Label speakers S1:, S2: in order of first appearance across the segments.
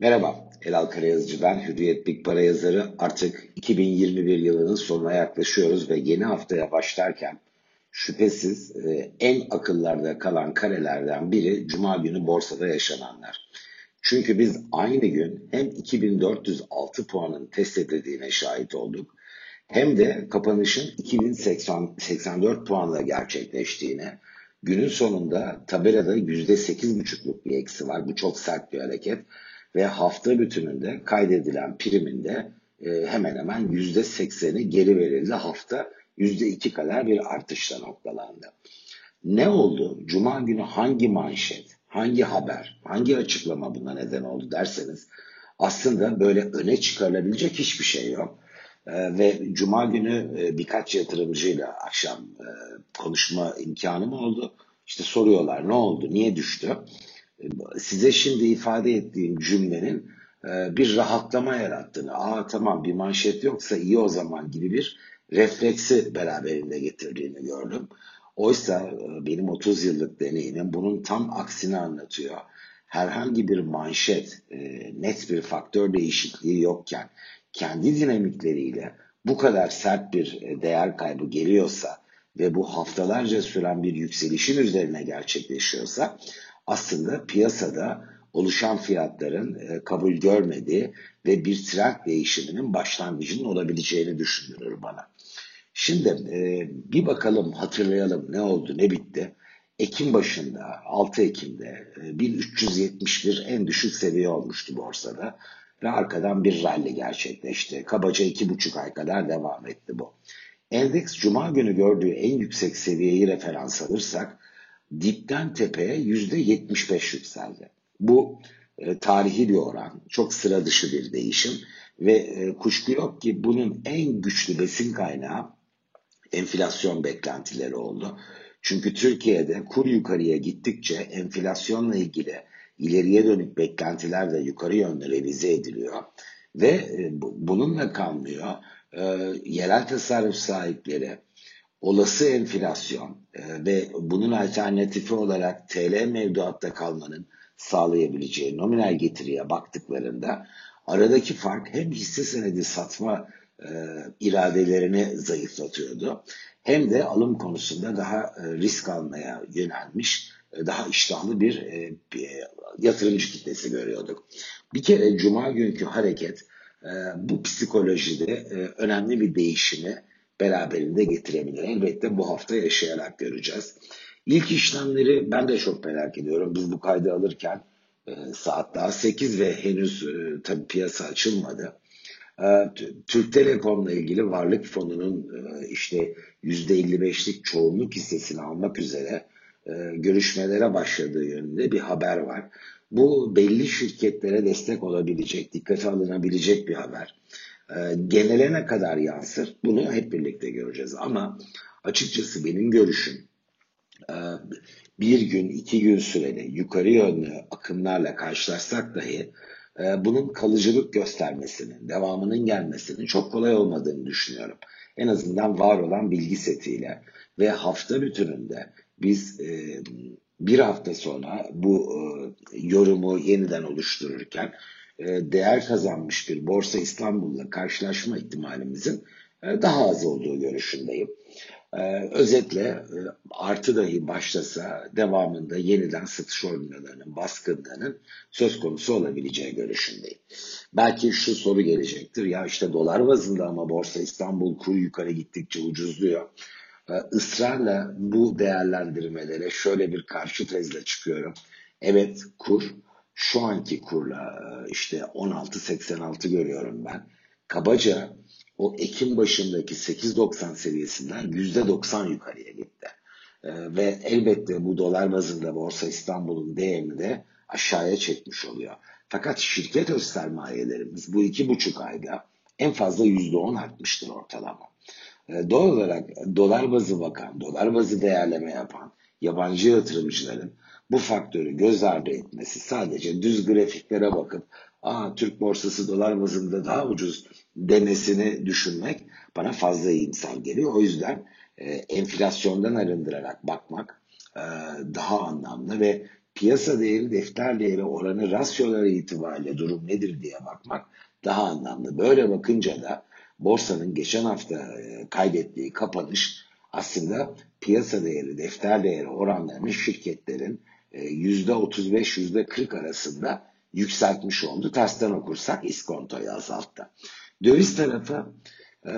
S1: Merhaba, Elal Karayazıcı ben, Hürriyet Big Para yazarı. Artık 2021 yılının sonuna yaklaşıyoruz ve yeni haftaya başlarken şüphesiz e, en akıllarda kalan karelerden biri Cuma günü borsada yaşananlar. Çünkü biz aynı gün hem 2406 puanın test edildiğine şahit olduk hem de kapanışın 2084 puanla gerçekleştiğine, günün sonunda tabelada %8,5'luk bir eksi var. Bu çok sert bir hareket ve hafta bütününde kaydedilen priminde e, hemen hemen %80'i geri verildi. Hafta %2 kadar bir artışla noktalandı. Ne oldu? Cuma günü hangi manşet, hangi haber, hangi açıklama buna neden oldu derseniz aslında böyle öne çıkarılabilecek hiçbir şey yok. Ee, ve Cuma günü e, birkaç yatırımcıyla akşam e, konuşma imkanım oldu. İşte soruyorlar ne oldu, niye düştü? Size şimdi ifade ettiğim cümlenin e, bir rahatlama yarattığını, aa tamam bir manşet yoksa iyi o zaman gibi bir refleksi beraberinde getirdiğini gördüm. Oysa e, benim 30 yıllık deneyimim bunun tam aksini anlatıyor. Herhangi bir manşet, e, net bir faktör değişikliği yokken kendi dinamikleriyle bu kadar sert bir değer kaybı geliyorsa ve bu haftalarca süren bir yükselişin üzerine gerçekleşiyorsa aslında piyasada oluşan fiyatların e, kabul görmediği ve bir trend değişiminin başlangıcının olabileceğini düşündürür bana. Şimdi e, bir bakalım hatırlayalım ne oldu ne bitti. Ekim başında 6 Ekim'de e, 1371 en düşük seviye olmuştu borsada ve arkadan bir rally gerçekleşti. Kabaca 2,5 ay kadar devam etti bu. Endeks Cuma günü gördüğü en yüksek seviyeyi referans alırsak dipten tepeye yüzde 75 yükseldi. Bu e, tarihi bir oran, çok sıra dışı bir değişim ve e, kuşku yok ki bunun en güçlü besin kaynağı enflasyon beklentileri oldu. Çünkü Türkiye'de kur yukarıya gittikçe enflasyonla ilgili ileriye dönük beklentiler de yukarı yönde revize ediliyor. Ve e, bununla kalmıyor. E, yerel tasarruf sahipleri olası enflasyon e, ve bunun alternatifi olarak TL mevduatta kalmanın sağlayabileceği nominal getiriye baktıklarında aradaki fark hem hisse senedi satma e, iradelerini zayıflatıyordu hem de alım konusunda daha e, risk almaya yönelmiş daha iştahlı bir, yatırımcı kitlesi görüyorduk. Bir kere cuma günkü hareket bu psikolojide önemli bir değişimi beraberinde getirebilir. Elbette bu hafta yaşayarak göreceğiz. İlk işlemleri ben de çok merak ediyorum. Biz bu kaydı alırken e, saat daha 8 ve henüz e, tabii piyasa açılmadı. E, Türk Telekom'la ilgili varlık fonunun işte %55'lik çoğunluk hissesini almak üzere görüşmelere başladığı yönünde bir haber var. Bu belli şirketlere destek olabilecek, dikkate alınabilecek bir haber. E, genele ne kadar yansır bunu hep birlikte göreceğiz. Ama açıkçası benim görüşüm e, bir gün, iki gün süreli yukarı yönlü akımlarla karşılaşsak dahi e, bunun kalıcılık göstermesinin, devamının gelmesinin çok kolay olmadığını düşünüyorum. En azından var olan bilgi setiyle ve hafta bütününde biz bir hafta sonra bu yorumu yeniden oluştururken değer kazanmış bir Borsa İstanbul'la karşılaşma ihtimalimizin e, daha az olduğu görüşündeyim. E, özetle artı dahi başlasa devamında yeniden satış oyunlarının baskınlığının söz konusu olabileceği görüşündeyim. Belki şu soru gelecektir. Ya işte dolar bazında ama Borsa İstanbul kur yukarı gittikçe ucuzluyor. Israrla bu değerlendirmelere şöyle bir karşı tezle çıkıyorum. Evet kur şu anki kurla işte 16.86 görüyorum ben. Kabaca o Ekim başındaki 8.90 seviyesinden %90 yukarıya gitti. E, ve elbette bu dolar bazında Borsa İstanbul'un değerini de aşağıya çekmiş oluyor. Fakat şirket öz sermayelerimiz bu iki buçuk ayda en fazla %10 artmıştır ortalama. E, doğal olarak dolar bazı bakan, dolar bazı değerleme yapan yabancı yatırımcıların bu faktörü göz ardı etmesi sadece düz grafiklere bakıp Aa, Türk borsası dolar bazında daha ucuz demesini düşünmek bana fazla iyimser geliyor. O yüzden e, enflasyondan arındırarak bakmak e, daha anlamlı ve piyasa değeri defter değeri oranı rasyoları itibariyle durum nedir diye bakmak daha anlamlı. Böyle bakınca da borsanın geçen hafta e, kaydettiği kapanış aslında piyasa değeri, defter değeri oranlarını şirketlerin %35 e, %40 arasında yükseltmiş oldu. Tersten okursak iskontoyu azalttı. Döviz tarafı e,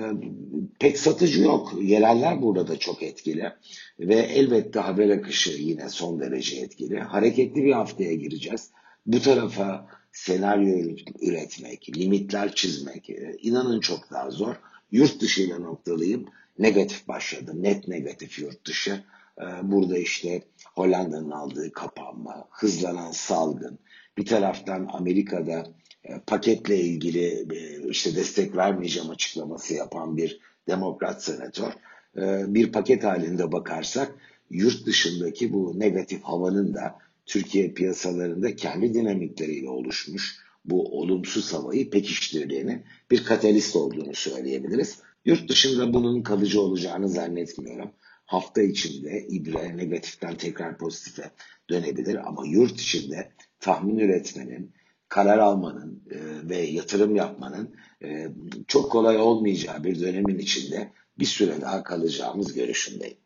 S1: pek satıcı yok. Yereller burada da çok etkili. Ve elbette haber akışı yine son derece etkili. Hareketli bir haftaya gireceğiz. Bu tarafa senaryo üretmek, limitler çizmek e, inanın çok daha zor. Yurt dışıyla noktalıyım. Negatif başladı. Net negatif yurt dışı. E, burada işte Hollanda'nın aldığı kapanma, hızlanan salgın. Bir taraftan Amerika'da e, paketle ilgili e, işte destek vermeyeceğim açıklaması yapan bir demokrat senatör e, bir paket halinde bakarsak yurt dışındaki bu negatif havanın da Türkiye piyasalarında kendi dinamikleriyle oluşmuş bu olumsuz havayı pekiştirdiğini bir katalist olduğunu söyleyebiliriz. Yurt dışında bunun kalıcı olacağını zannetmiyorum. Hafta içinde ibre negatiften tekrar pozitife dönebilir ama yurt içinde tahmin üretmenin, karar almanın e, ve yatırım yapmanın e, çok kolay olmayacağı bir dönemin içinde bir süre daha kalacağımız görüşündeyim.